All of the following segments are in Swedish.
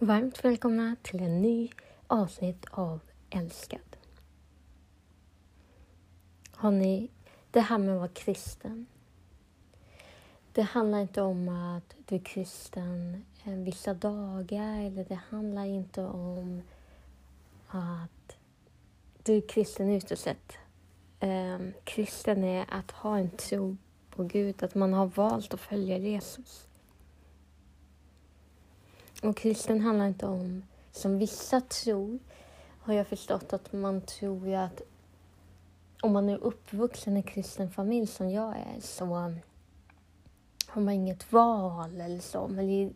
Varmt välkomna till en ny avsnitt av Älskad. Har ni, det här med att vara kristen. Det handlar inte om att du är kristen eh, vissa dagar eller det handlar inte om att du är kristen utåt sett. Um, ehm, kristen är att ha en tro på Gud, att man har valt att följa Jesus. Och kristen handlar inte om, som vissa tror, har jag förstått att man tror ju att om man är uppvuxen i kristen familj som jag är så har man inget val eller så. Men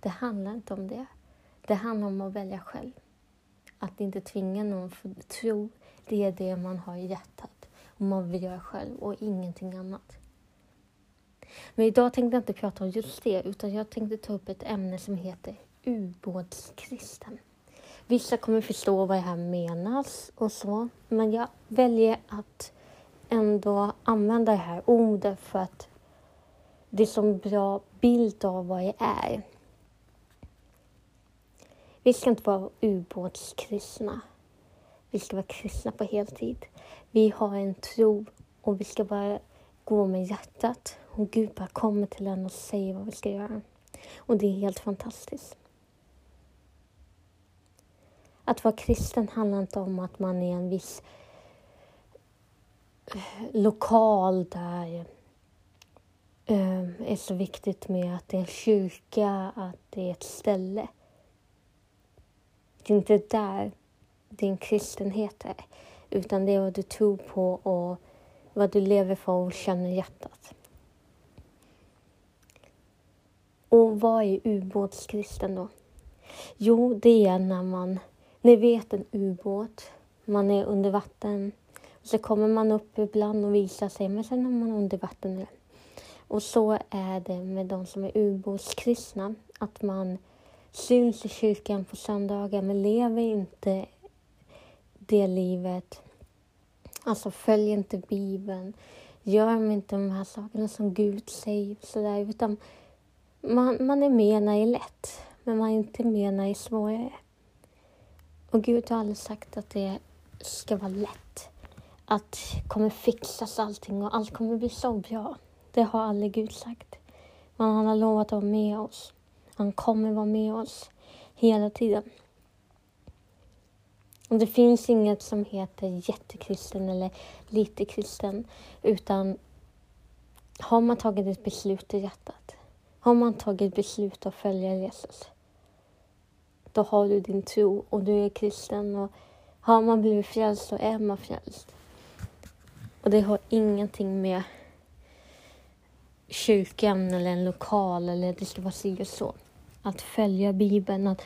det handlar inte om det. Det handlar om att välja själv. Att inte tvinga någon för tro, det är det man har i hjärtat. Och man vill göra själv och ingenting annat. Men idag tänkte jag inte prata om just det, utan jag tänkte ta upp ett ämne som heter ubåtskristen. Vissa kommer förstå vad det här menas och så, men jag väljer att ändå använda det här ordet för att det är så en bra bild av vad det är. Vi ska inte vara ubåtskristna. Vi ska vara kristna på heltid. Vi har en tro och vi ska vara gå med hjärtat. Och Gud bara kommer till en och säger vad vi ska göra. Och det är helt fantastiskt. Att vara kristen handlar inte om att man är en viss eh, lokal där eh, det är så viktigt med att det är en kyrka, att det är ett ställe. Det är inte där din kristenhet är, utan det är vad du tror på och vad du lever för och känner hjärtat. Och vad är ubåtskristen då? Jo, det är när man ni vet en ubåt, man är under vatten. Och så kommer man upp ibland och visar sig, men sen är man under vatten igen. Och så är det med de som är ubåtskristna, att man syns i kyrkan på söndagar men lever inte det livet. Alltså följ inte Bibeln, gör inte de här sakerna som Gud säger sådär, utan man, man är med när det är lätt, men man är inte med när det är svårare. Och Gud har aldrig sagt att det ska vara lätt. Att det kommer fixas allting och allt kommer bli så bra. Det har aldrig Gud sagt. Men han har lovat att vara med oss. Han kommer vara med oss hela tiden. Och det finns inget som heter jättekristen eller lite kristen, utan har man tagit ett beslut i hjärtat, har man tagit beslut att följa Jesus, då har du din tro och du är kristen. Och har man blivit frälst så är man frälst. Och det har ingenting med kyrkan eller en lokal eller det ska vara si och så. Att följa Bibeln, att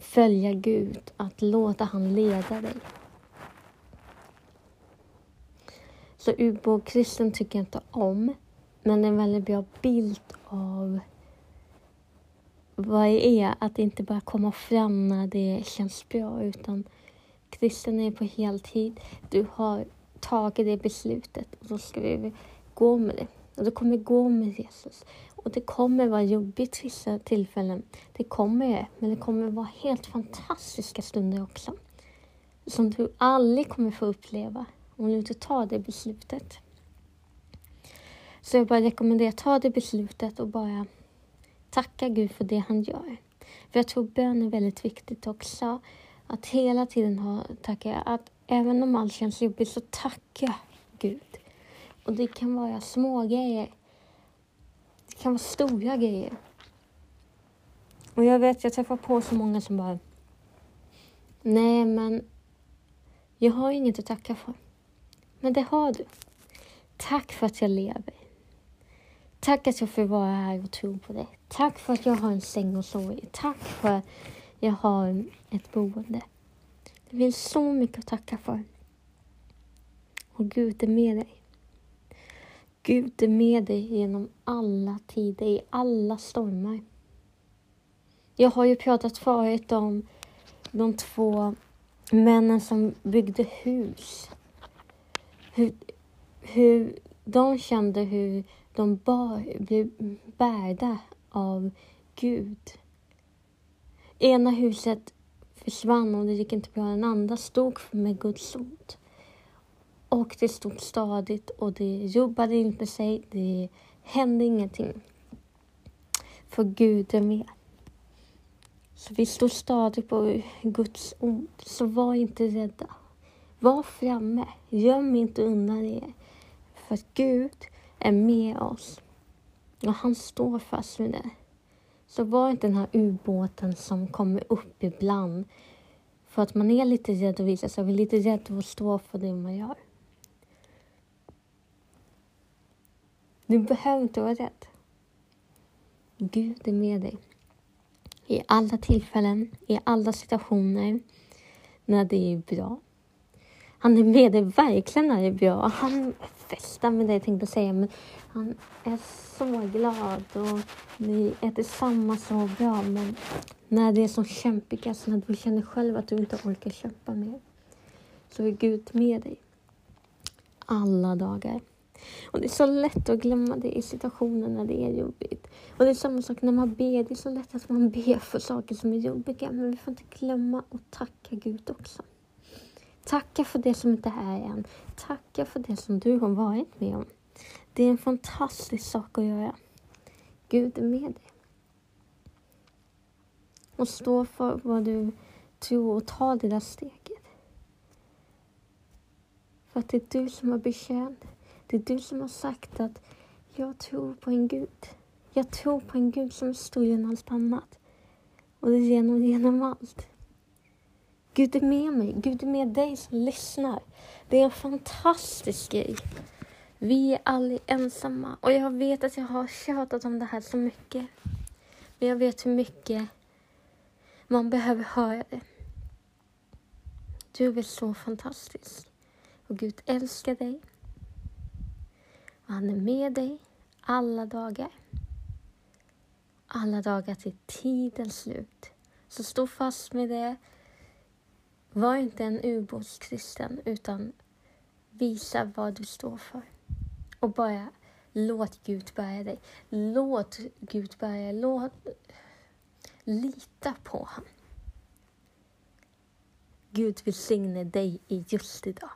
följa Gud, att låta han leda dig. Så ubåkristen tycker jag inte om, men det är en väldigt bra bild av vad det är att inte bara komma fram när det känns bra utan kristen är på heltid. Du har tagit det beslutet och då ska vi gå med det. Och du kommer gå med Jesus. Och det kommer vara jobbigt vissa tillfällen. Det kommer det, men det kommer vara helt fantastiska stunder också. Som du aldrig kommer få uppleva om du inte tar det beslutet. Så jag bara rekommenderar, ta det beslutet och bara tacka Gud för det han gör. För jag tror bön är väldigt viktigt också. Att hela tiden ha tacka. Att även om allt känns jobbigt så tacka Gud. Och det kan vara små grejer. Det kan vara stora grejer. Och jag vet, jag träffar på så många som bara Nej, men jag har inget att tacka för. Men det har du. Tack för att jag lever. Tack att jag får vara här och tro på dig. Tack för att jag har en säng att sova i. Tack för att jag har ett boende. Det finns så mycket att tacka för. Och Gud är med dig. Gud är med dig genom alla tider, i alla stormar. Jag har ju pratat förut om de två männen som byggde hus. Hur, hur de kände hur de bar, blev bärda av Gud. ena huset försvann och det gick inte bra. Den andra stod med Guds ord. Och det stod stadigt och det jobbade inte sig. Det hände ingenting. För Gud är med. Så vi står stadigt på Guds ord. Så var inte rädda. Var framme. Göm inte undan er. För att Gud är med oss. Och han står fast med det. Så var inte den här ubåten som kommer upp ibland för att man är lite rädd att visa sig, man är lite rädd att stå för det man gör. Du behöver inte vara rädd. Gud är med dig. I alla tillfällen, i alla situationer, när det är bra. Han är med dig verkligen när det är bra. Han festar med dig, tänkte jag säga, men han är så glad och ni är tillsammans så bra. Men när det är som kämpigast, när du känner själv att du inte orkar kämpa mer, så är Gud med dig. Alla dagar. Och det är så lätt att glömma det i situationer när det är jobbigt. Och det är samma sak när man ber. Det är så lätt att man ber för saker som är jobbiga. Men vi får inte glömma att tacka Gud också. Tacka för det som inte är än. Tacka för det som du har varit med om. Det är en fantastisk sak att göra. Gud är med dig. Och stå för vad du tror och ta det där steget. För att det är du som har betjänat det är du som har sagt att jag tror på en Gud. Jag tror på en Gud som är större än allt annat. Och det är genom, genom allt. Gud är med mig. Gud är med dig som lyssnar. Det är en fantastisk grej. Vi är aldrig ensamma. Och jag vet att jag har tjatat om det här så mycket. Men jag vet hur mycket man behöver höra det. Du är så fantastisk. Och Gud älskar dig. Och han är med dig alla dagar. Alla dagar till tidens slut. Så stå fast med det. Var inte en ubåtskristen utan visa vad du står för. Och bara låt Gud bära dig. Låt Gud bära dig. Låt, lita på honom. Gud välsigne dig i just idag.